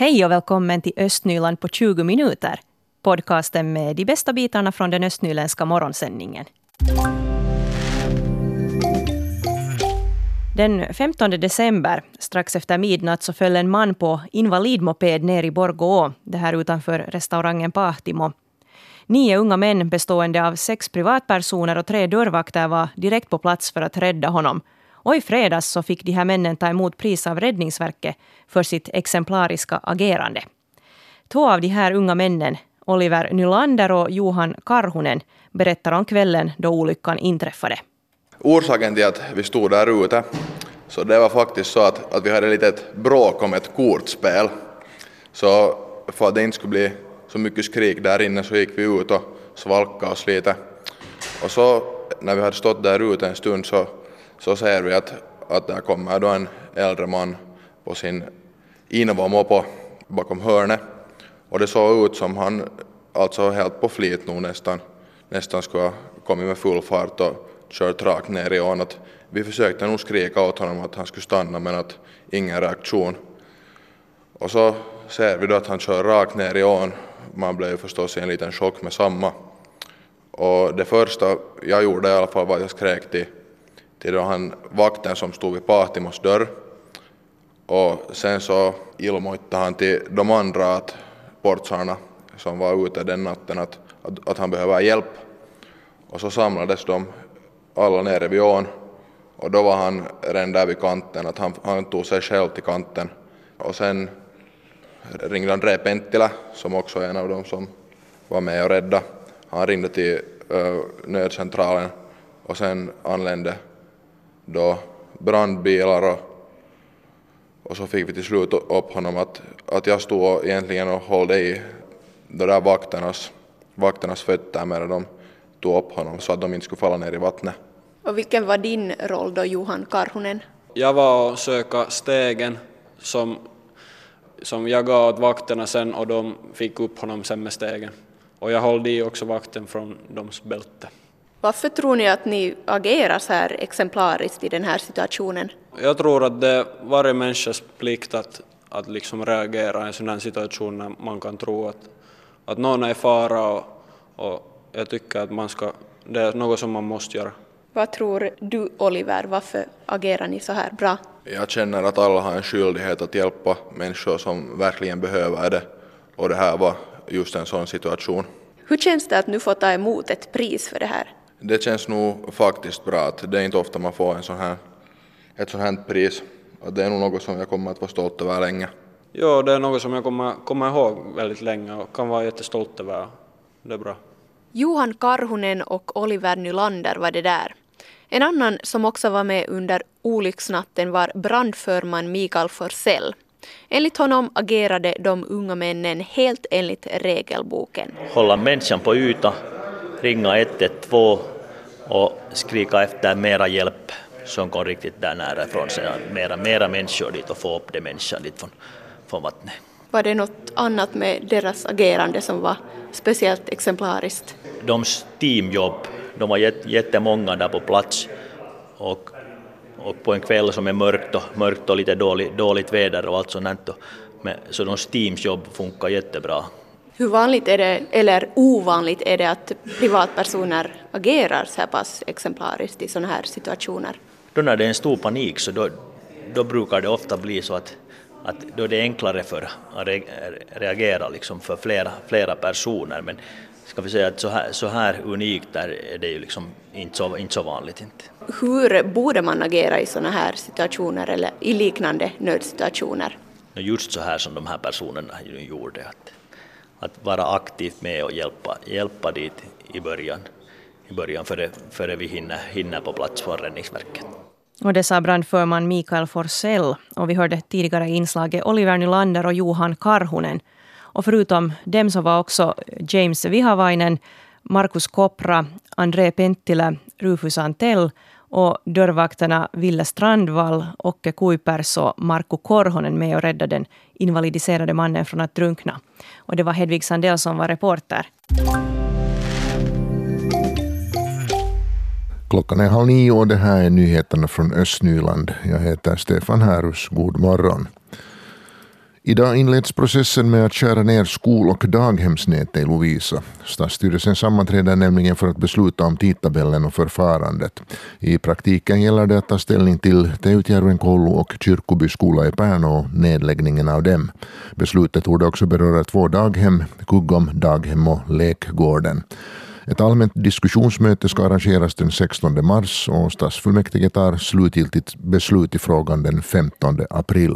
Hej och välkommen till Östnyland på 20 minuter. Podcasten med de bästa bitarna från den östnyländska morgonsändningen. Den 15 december, strax efter midnatt, så föll en man på invalidmoped ner i Borgå, det här utanför restaurangen Pahtimo. Nio unga män bestående av sex privatpersoner och tre dörrvakter var direkt på plats för att rädda honom. Och i fredags så fick de här männen ta emot pris av Räddningsverket för sitt exemplariska agerande. Två av de här unga männen, Oliver Nylander och Johan Karhunen, berättar om kvällen då olyckan inträffade. Orsaken till att vi stod där ute, så det var faktiskt så att, att vi hade ett litet bråk om ett kortspel. Så för att det inte skulle bli så mycket skrik där inne så gick vi ut och svalkade oss lite. Och så när vi hade stått där ute en stund så, så ser vi att, att där kommer då en äldre man på sin Inova-mopo bakom hörnet. Och det såg ut som han alltså helt på flit nog nästan, nästan skulle ha kommit med full fart och kört rakt ner i ån. Att vi försökte nog skrika åt honom att han skulle stanna men att ingen reaktion. Och så ser vi då att han kör rakt ner i ån. Man blev förstås i en liten chock med samma. Och det första jag gjorde i alla fall var att jag skrek till, till då han, vakten som stod vid Patimos dörr. Och sen så ilmoittade han till de andra att portsarna som var ute den natten att, att, att han behöver hjälp. Och så samlades de alla nere vid ån och då var han redan där vid kanten, att han, han tog sig själv till kanten. Och sen ringde André Penttilä som också är en av dem som var med och räddade. Han ringde till uh, nödcentralen och sen anlände då brandbilar och, och så fick vi till slut upp honom att, att jag stod egentligen och höll i de där vakternas, vakternas fötter medan de tog upp honom så att de inte skulle falla ner i vattnet. Och vilken var din roll då, Johan Karhunen? Jag var och söka stegen som, som jag gav åt vakterna sen och de fick upp honom sen med stegen. Och jag höll i också vakten från deras bälte. Varför tror ni att ni agerar så här exemplariskt i den här situationen? Jag tror att det är varje människas plikt att, att liksom reagera i en sån här situation när man kan tro att, att någon är i fara och, och jag tycker att man ska, det är något som man måste göra. Vad tror du Oliver, varför agerar ni så här bra? Jag känner att alla har en skyldighet att hjälpa människor som verkligen behöver det och det här var just en sån situation. Hur känns det att nu få ta emot ett pris för det här? Det känns nog faktiskt bra att det är inte ofta man får en sån här, ett sånt här pris. Och det är nog något som jag kommer att vara stolt över länge. Ja, det är något som jag kommer, kommer ihåg väldigt länge och kan vara jättestolt över. Det är bra. Johan Karhunen och Oliver Nylander var det där. En annan som också var med under olycksnatten var brandförman Mikael Forsell. Enligt honom agerade de unga männen helt enligt regelboken. Hålla människan på yta, ringa 112 och skrika efter mera hjälp som kom riktigt där nära ifrån sig. Mera, mera människor dit och få upp de människan dit från, från vattnet. Var det något annat med deras agerande som var speciellt exemplariskt? De teamjobb, de var jättemånga där på plats och, och på en kväll som är mörkt och, mörkt och lite dåligt, dåligt väder och allt sånt så de teamsjobb funkar jättebra. Hur vanligt är det, eller ovanligt är det att privatpersoner agerar så här pass exemplariskt i sådana här situationer? Då när det är en stor panik så då, då brukar det ofta bli så att att då är det enklare för att reagera liksom för flera, flera personer. Men ska vi säga att så här, så här unikt är det ju liksom inte så, inte så vanligt. Inte. Hur borde man agera i sådana här situationer eller i liknande nödsituationer? Just så här som de här personerna gjorde, att, att vara aktivt med och hjälpa, hjälpa dit i början, i början före, före vi hinner, hinner på plats från Räddningsverket. Och det sa brandförman Mikael Forsell. Och vi hörde tidigare inslaget Oliver Nylander och Johan Karhunen. Och förutom dem så var också James Vihavainen, Markus Kopra, André Penttilä, Rufus Antell och dörrvakterna Ville Strandvall, Åke Kuipers och Markku Korhonen med och räddade den invalidiserade mannen från att drunkna. Och det var Hedvig Sandell som var reporter. Klockan är halv nio och det här är nyheterna från Östnyland. Jag heter Stefan Härus. God morgon. Idag inleds processen med att skära ner skol och daghemsnätet i Lovisa. Stadsstyrelsen sammanträder nämligen för att besluta om tidtabellen och förfarandet. I praktiken gäller det att ta ställning till Teutjärven koulu och Kyrkoby skola i Pärnu och nedläggningen av dem. Beslutet torde också beröra två daghem, Kuggom daghem och Lekgården. Ett allmänt diskussionsmöte ska arrangeras den 16 mars och stadsfullmäktige tar slutgiltigt beslut i frågan den 15 april.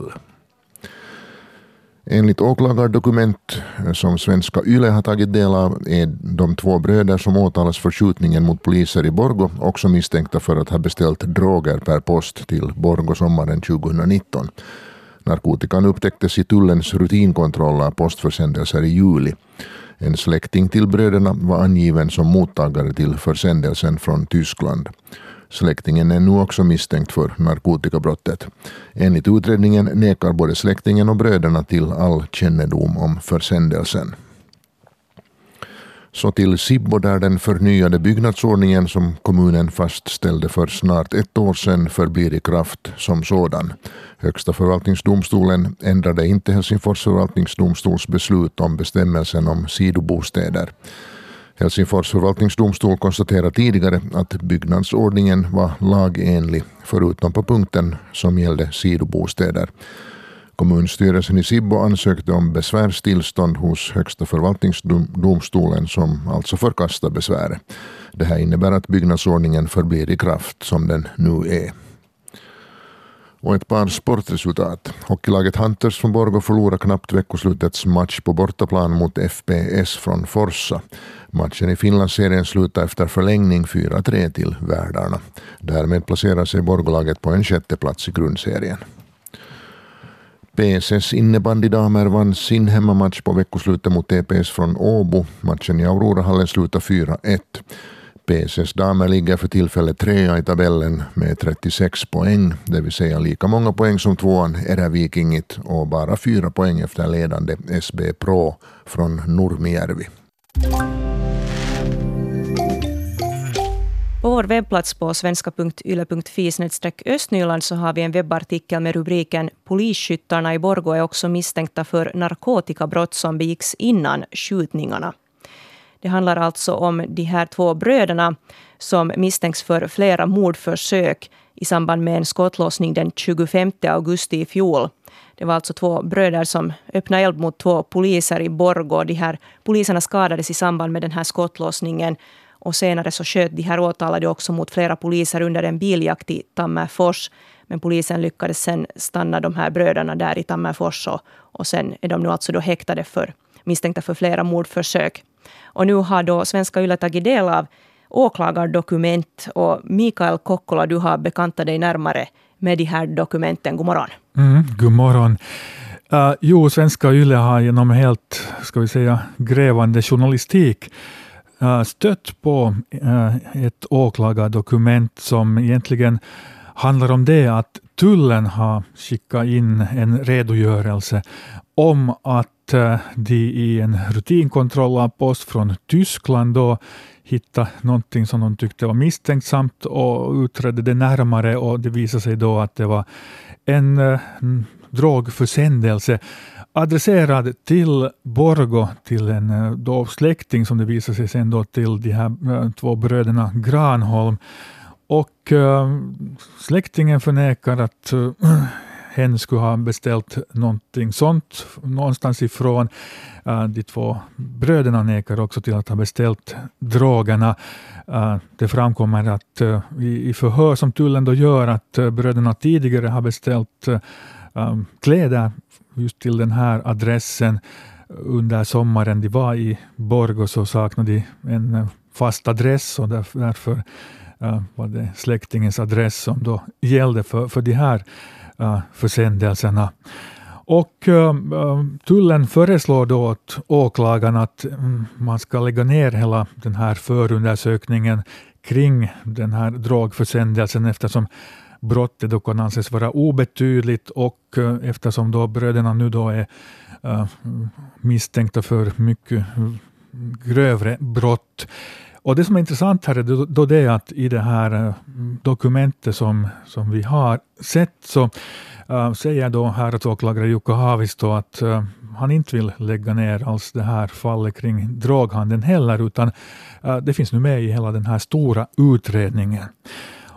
Enligt åklagardokument eh, som svenska YLE har tagit del av är de två bröder som åtalas för skjutningen mot poliser i Borgo också misstänkta för att ha beställt droger per post till Borgo sommaren 2019. Narkotikan upptäcktes i tullens rutinkontroll av postförsändelser i juli. En släkting till bröderna var angiven som mottagare till försändelsen från Tyskland. Släktingen är nu också misstänkt för narkotikabrottet. Enligt utredningen nekar både släktingen och bröderna till all kännedom om försändelsen. Så till Sibbo där den förnyade byggnadsordningen som kommunen fastställde för snart ett år sedan förblir i kraft som sådan. Högsta förvaltningsdomstolen ändrade inte Helsingfors förvaltningsdomstols beslut om bestämmelsen om sidobostäder. Helsingfors förvaltningsdomstol konstaterade tidigare att byggnadsordningen var lagenlig förutom på punkten som gällde sidobostäder. Kommunstyrelsen i Sibbo ansökte om besvärstillstånd hos Högsta förvaltningsdomstolen som alltså förkastar besväret. Det här innebär att byggnadsordningen förblir i kraft som den nu är. Och ett par sportresultat. Hockeylaget Hunters från Borgå förlorade knappt veckoslutets match på bortaplan mot FPS från Forsa. Matchen i Finlandsserien slutade efter förlängning 4-3 till värdarna. Därmed placerar sig Borgolaget på en sjätte plats i grundserien. PSS innebandydamer vann sin hemmamatch på veckoslutet mot TPS från Åbo. Matchen i Aurorahallen slutade 4-1. PSS damer ligger för tillfället trea i tabellen med 36 poäng, det vill säga lika många poäng som tvåan Erävikingit och bara fyra poäng efter ledande SB Pro från Nurmijärvi. På vår webbplats på svenska.yle.fi östnyland så har vi en webbartikel med rubriken Polisskyttarna i Borgå är också misstänkta för narkotikabrott som begicks innan skjutningarna. Det handlar alltså om de här två bröderna som misstänks för flera mordförsök i samband med en skottlossning den 25 augusti i fjol. Det var alltså två bröder som öppnade eld mot två poliser i Borgå. De här poliserna skadades i samband med den här skottlossningen. Och senare så sköt de här åtalade också mot flera poliser under en biljakt i Tammerfors. Men polisen lyckades sen stanna de här bröderna där i Tammerfors och, och sen är de nu alltså då häktade för misstänkta för flera mordförsök. Och nu har då svenska Yle tagit del av åklagardokument och Mikael Kokkola, du har bekantat dig närmare med de här dokumenten. God morgon. Mm, god morgon. Uh, jo, svenska Yle har genom helt, ska vi säga, grävande journalistik uh, stött på uh, ett åklagardokument som egentligen handlar om det att tullen har skickat in en redogörelse om att Eh, de i en rutinkontroll av post från Tyskland då hittade någonting som de tyckte var misstänksamt och utredde det närmare och det visade sig då att det var en eh, drogförsändelse adresserad till Borgo, till en eh, då släkting som det visade sig sen då till de här två bröderna Granholm. Och äh, släktingen förnekar att hen skulle ha beställt någonting sånt någonstans ifrån. Eh, de två bröderna nekar också till att ha beställt drogerna. Eh, det framkommer att eh, i, förhör som tullen då gör att bröderna tidigare har beställt kläder just till den här adressen under sommaren de var i Borgå så saknade de en fast adress och därför var det släktingens adress som då gällde för, för de här Äh, försändelserna. Och äh, äh, tullen föreslår då åt åklagaren att mm, man ska lägga ner hela den här förundersökningen kring den här drogförsändelsen eftersom brottet då kan anses vara obetydligt och eftersom då bröderna nu då är misstänkta för mycket mm, grövre brott. Och det som är intressant här är då, då det är att i det här eh, dokumentet som, som vi har sett så äh, säger då häradsåklagare Jukka Haavisto att äh, han inte vill lägga ner alls det här fallet kring droghandeln heller, utan äh, det finns nu med i hela den här stora utredningen.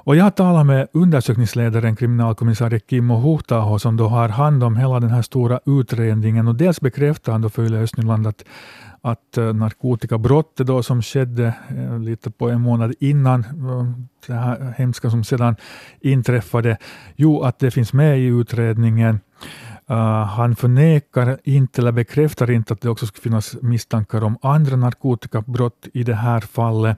Och jag har talat med undersökningsledaren kriminalkommissarie Kimmo Huhtaho som då har hand om hela den här stora utredningen och dels bekräftar han då för Yle Östnyland att, att eh, narkotikabrottet då som skedde eh, lite på en månad innan eh, det här hemska som sedan inträffade, jo att det finns med i utredningen. Uh, han förnekar inte eller bekräftar inte att det också skulle finnas misstankar om andra narkotikabrott i det här fallet.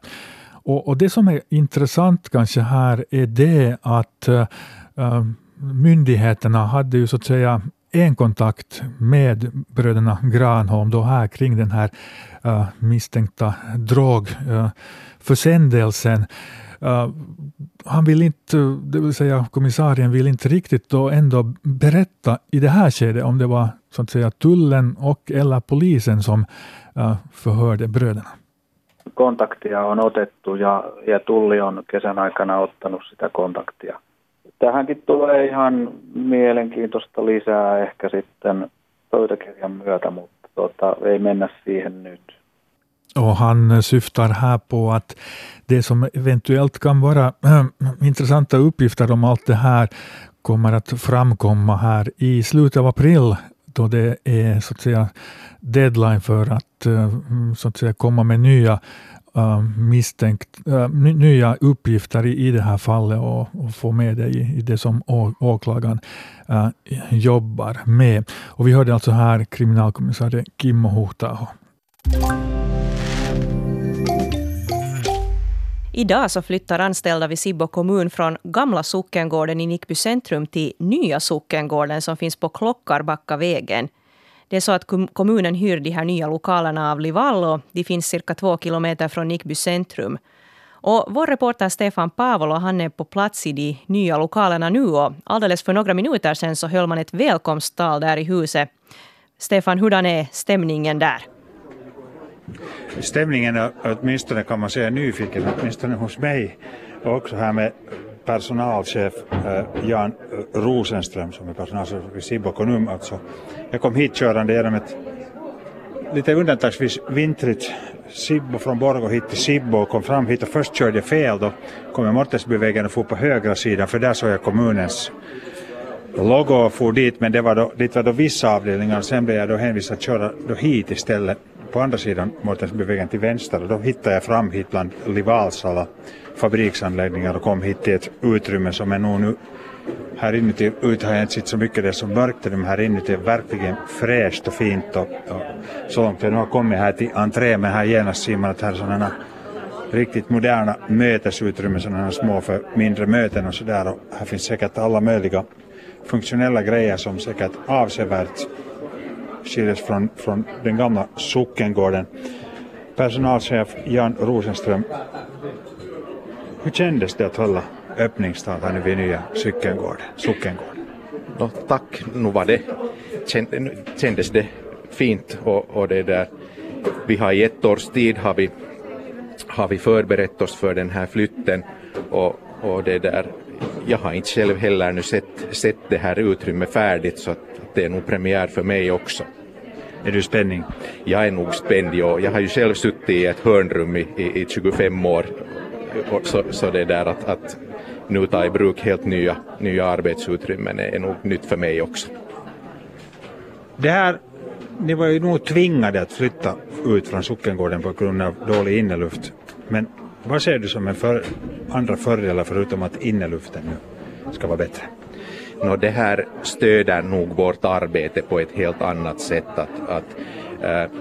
Och, och, Det som är intressant kanske här är det att uh, myndigheterna hade ju så att säga en kontakt med bröderna Granholm då här kring den här uh, misstänkta drogförsändelsen. Eh, uh, eh, han vill inte, det vill säga kommissarien vill inte riktigt då ändå berätta i det här skedet om det var så att säga tullen och eller polisen som uh, förhörde bröderna kontaktia on otettu ja, ja Tulli on kesän aikana ottanut sitä kontaktia. Tähänkin tulee ihan mielenkiintoista lisää ehkä sitten pöytäkirjan myötä, mutta tota, ei mennä siihen nyt. Och han syftar här på att det som eventuellt kan vara äh, intressanta uppgifter om allt det här kommer att framkomma här i slutet av april då det är så att säga deadline för att, äh, så att säga, komma med nya Äh, misstänkt, äh, nya uppgifter i, i det här fallet och, och få med det i, i det som å, åklagaren äh, jobbar med. Och vi hörde alltså här kriminalkommissarie Kimmo Huhtaho. Idag så flyttar anställda vid Sibbo kommun från gamla sockengården i Nickby centrum till nya sockengården som finns på Klockarbackavägen det är så att kommunen hyr de här nya lokalerna av Livall och de finns cirka två kilometer från Nickby centrum. Och vår reporter Stefan Paavolo, han är på plats i de nya lokalerna nu och alldeles för några minuter sedan så höll man ett välkomsttal där i huset. Stefan, hurdan är stämningen där? Stämningen är åtminstone kan man säga nyfiken, åtminstone hos mig och också här med personalchef eh, Jan Rosenström som är personalchef i Sibbo kommun. Alltså. Jag kom hit körande genom ett lite undantagsvis vintrigt Sibbo från Borgå hit till Sibbo och kom fram hit och först körde jag fel då kom jag Mortensbyvägen och for på högra sidan för där såg jag kommunens logo och for dit men det var då, dit var då vissa avdelningar och sen blev jag då hänvisad att köra då hit istället på andra sidan Mårtensbyvägen till vänster och då hittade jag fram hit bland Livals alla fabriksanläggningar och kom hit till ett utrymme som är nog nu här inuti ut har jag inte sett så mycket, det är så mörkt men här inuti är verkligen fräscht och fint och, och så långt jag nu har kommit här till entrén men här genast ser man att här är sådana riktigt moderna mötesutrymmen, sådana små för mindre möten och sådär. Och här finns säkert alla möjliga funktionella grejer som säkert avsevärt skiljes från, från den gamla sockengården. Personalchef Jan Rosenström, hur kändes det att hålla öppningstal här nu vid nya cykelgården, sockengården? No, tack, nu var det, kändes det fint och, och det där, vi har i ett års tid har vi, har vi förberett oss för den här flytten och, och det där, jag har inte själv heller nu sett, sett det här utrymmet färdigt så att det är nog premiär för mig också. Är du spänning? Jag är nog spänd, ja. jag har ju själv suttit i ett hörnrum i, i, i 25 år så, så det där att, att nu ta i bruk helt nya, nya arbetsutrymmen är nog nytt för mig också. Det här, ni var ju nog tvingade att flytta ut från sockengården på grund av dålig inneluft. Men vad ser du som en för, andra fördelar förutom att inneluften nu ska vara bättre? No, det här stöder nog vårt arbete på ett helt annat sätt. Att, att äh,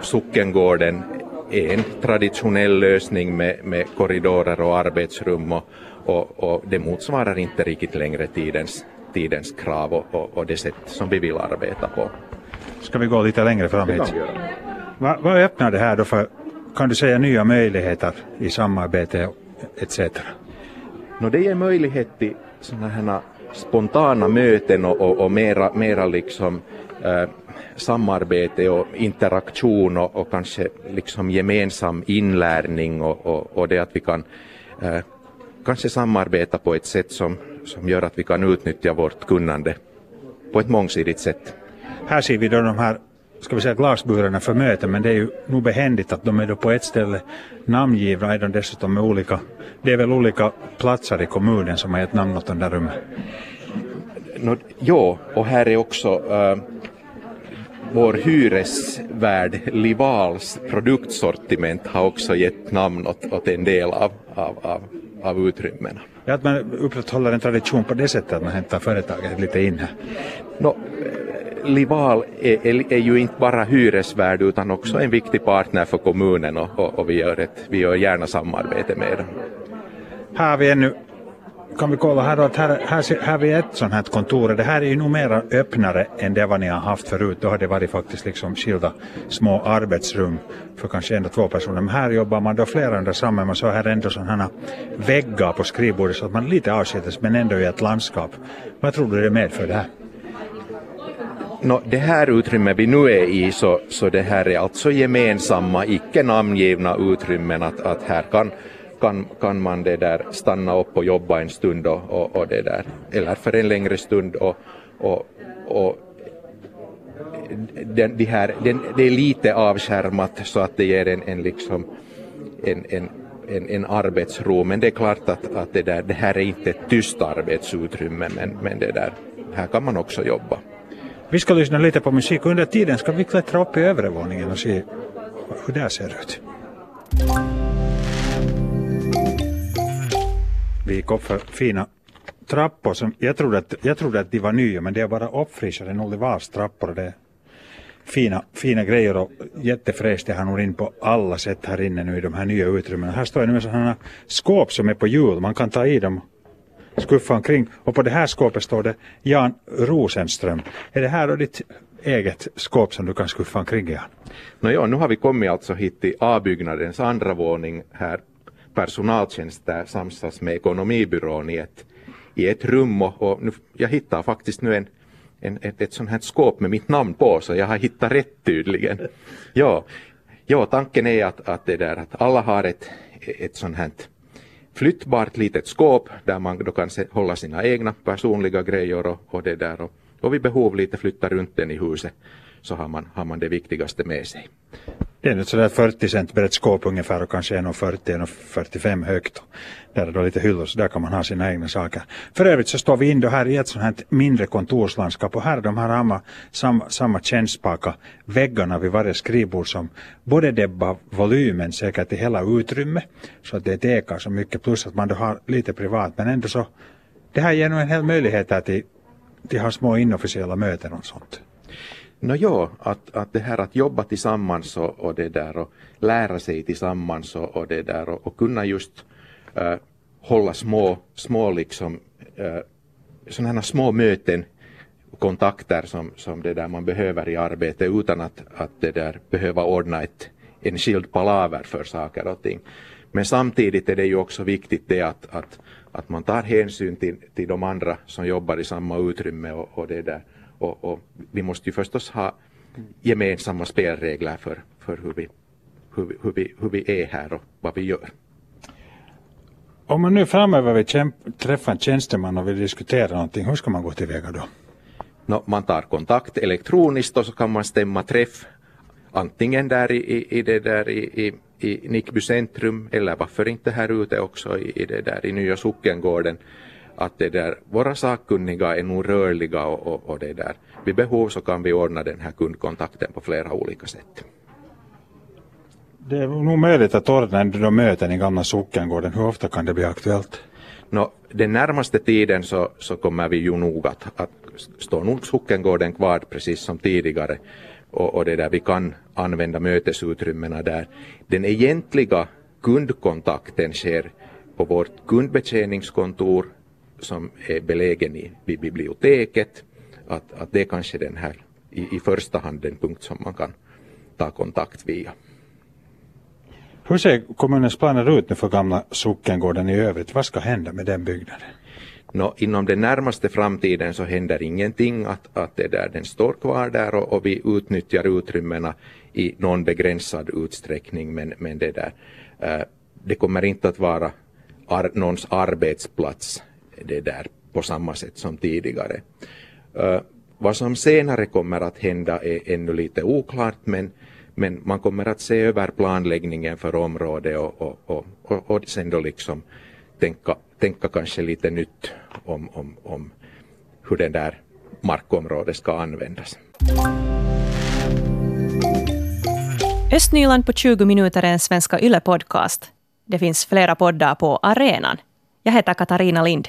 sockengården är en traditionell lösning med, med korridorer och arbetsrum och, och, och, det motsvarar inte riktigt längre tidens, tidens krav och, och, och det sätt som vi vill arbeta på. Ska vi gå lite längre fram hit? Vad, vad öppnar det här då för, kan du säga, nya möjligheter i samarbete etc? No, det ger möjlighet till sådana här spontana möten och, och, och mera, mera liksom, eh, samarbete och interaktion och, och, kanske liksom gemensam inlärning och, och, och det att vi kan eh, kanske samarbeta på ett sätt som, som gör att vi kan utnyttja vårt kunnande på ett mångsidigt sätt. Här ser vi då de här ska vi säga glasburarna för möten men det är ju nog behändigt att de är då på ett ställe namngivna är de dessutom med olika, det är väl olika platser i kommunen som har gett namn åt de där rummen. No, ja, och här är också uh, vår hyresvärd Livals produktsortiment har också gett namn åt, åt en del av, av, av, av utrymmena. Ja, att man upprätthåller en tradition på det sättet att man hämtar företaget lite in här. No, Lival är, är, är, ju inte bara hyresvärd utan också en viktig partner för kommunen och, och, och vi, gör ett, vi gör gärna samarbete med dem. Här har vi ännu kan vi kolla här då att här, här, här vi ett sånt här kontor. Det här är ju nog mera öppnare än det vad ni har haft förut. Då har det varit faktiskt liksom skilda små arbetsrum för kanske en och två personer. Men här jobbar man då flera under samma, man så här ändå sådana här väggar på skrivbordet så att man lite avskildes men ändå i ett landskap. Vad tror du det medför det här? No, det här utrymmet vi nu är i så, så det här är alltså gemensamma, icke namngivna utrymmen att, att här kan, kan, kan man det där stanna upp och jobba en stund och, och, och det där, eller för en längre stund och, och, och den, det, här, den, det är lite avskärmat så att det ger en, en liksom en, en en, en arbetsro, men det är klart att, att det, där, det här är inte ett tyst arbetsutrymme, men, men det där, här kan man också jobba. Vi ska lyssna lite på musik under tiden ska vi klättra upp i övre våningen och se hur det ser ut. Vi gick upp för fina trappor som jag trodde att, jag trodde att de var nya men det är bara uppfrischade Nollivars trappor. Det är fina, fina grejer och jättefräscht. Jag har nog in på alla sätt här inne nu i de här nya utrymmena. Här står jag nu med sådana skåp som är på hjul. Man kan ta i dem skuffa omkring och på det här skåpet står det Jan Rosenström. Är det här då ditt eget skåp som du kan skuffa omkring Jan? No ja, nu har vi kommit alltså hit till A-byggnadens andra våning här personaltjänst där samsas med ekonomibyrån i ett, i ett rum och, och nu, jag hittar faktiskt nu en, en, ett, ett sånt här skåp med mitt namn på så jag har hittat rätt tydligen. Ja, ja tanken är att, att, det där, att alla har ett, ett sånt här flyttbart litet skåp där man då kan hålla sina egna personliga grejer och, och det där och, och vid behov lite flytta runt den i huset så har man, har man det viktigaste med sig. Det är ett sådär 40 cent brett skåp ungefär och kanske 1,40-1,45 högt. Där är då lite hyllor så där kan man ha sina egna saker. För övrigt så står vi in då här i ett sånt här mindre kontorslandskap och här de har samma, samma, samma väggarna vid varje skrivbord som både debbar volymen säkert i hela utrymmet så att det tekar så mycket plus att man då har lite privat men ändå så det här ger nog en hel möjlighet att till, till ha små inofficiella möten och sånt. No ja, att, att det här att jobba tillsammans och, och det där och lära sig tillsammans och, och det där och, och kunna just äh, hålla små, små liksom äh, sådana små möten kontakter som, som det där man behöver i arbetet utan att, att det där behöva ordna ett, en skild palaver för saker och ting. Men samtidigt är det ju också viktigt det att, att, att man tar hänsyn till, till de andra som jobbar i samma utrymme och, och det där och, och, vi måste ju förstås ha gemensamma spelregler för, för hur, vi, hur, hur, vi, hur vi är här och vad vi gör. Om man nu framöver vill träffa en tjänsteman och vill diskutera någonting, hur ska man gå tillväga då? No, man tar kontakt elektroniskt och så kan man stämma träff antingen där i, i, i det där i, i, i Nickby centrum eller varför inte här ute också i, i det där i Nya Sockengården att det där, våra sakkunniga är nog rörliga och, och, och det där. Vid behov så kan vi ordna den här kundkontakten på flera olika sätt. Det är nog möjligt att ordna ändå möten i gamla sockengården. Hur ofta kan det bli aktuellt? No, den närmaste tiden så, så kommer vi ju nog att, att stå nog sockengården kvar precis som tidigare och, och det där vi kan använda mötesutrymmena där. Den egentliga kundkontakten sker på vårt kundbetjäningskontor som är belägen i, biblioteket, att, att det är kanske den här i, i första hand den punkt som man kan ta kontakt via. Hur ser kommunens planer ut nu för gamla sockengården i övrigt? Vad ska hända med den byggnaden? Nå, inom den närmaste framtiden så händer ingenting, att, att det där, den står kvar där och, och vi utnyttjar utrymmena i någon begränsad utsträckning, men, men det där, eh, det kommer inte att vara ar, någons arbetsplats det där på samma sätt som tidigare. Uh, vad som senare kommer att hända är ännu lite oklart, men, men man kommer att se över planläggningen för området och, och, och, och, och sen då liksom tänka, tänka kanske lite nytt om, om, om hur det där markområdet ska användas. Östnyland på 20 minuter är en Svenska Yle-podcast. Det finns flera poddar på arenan. Jag heter Katarina Lind.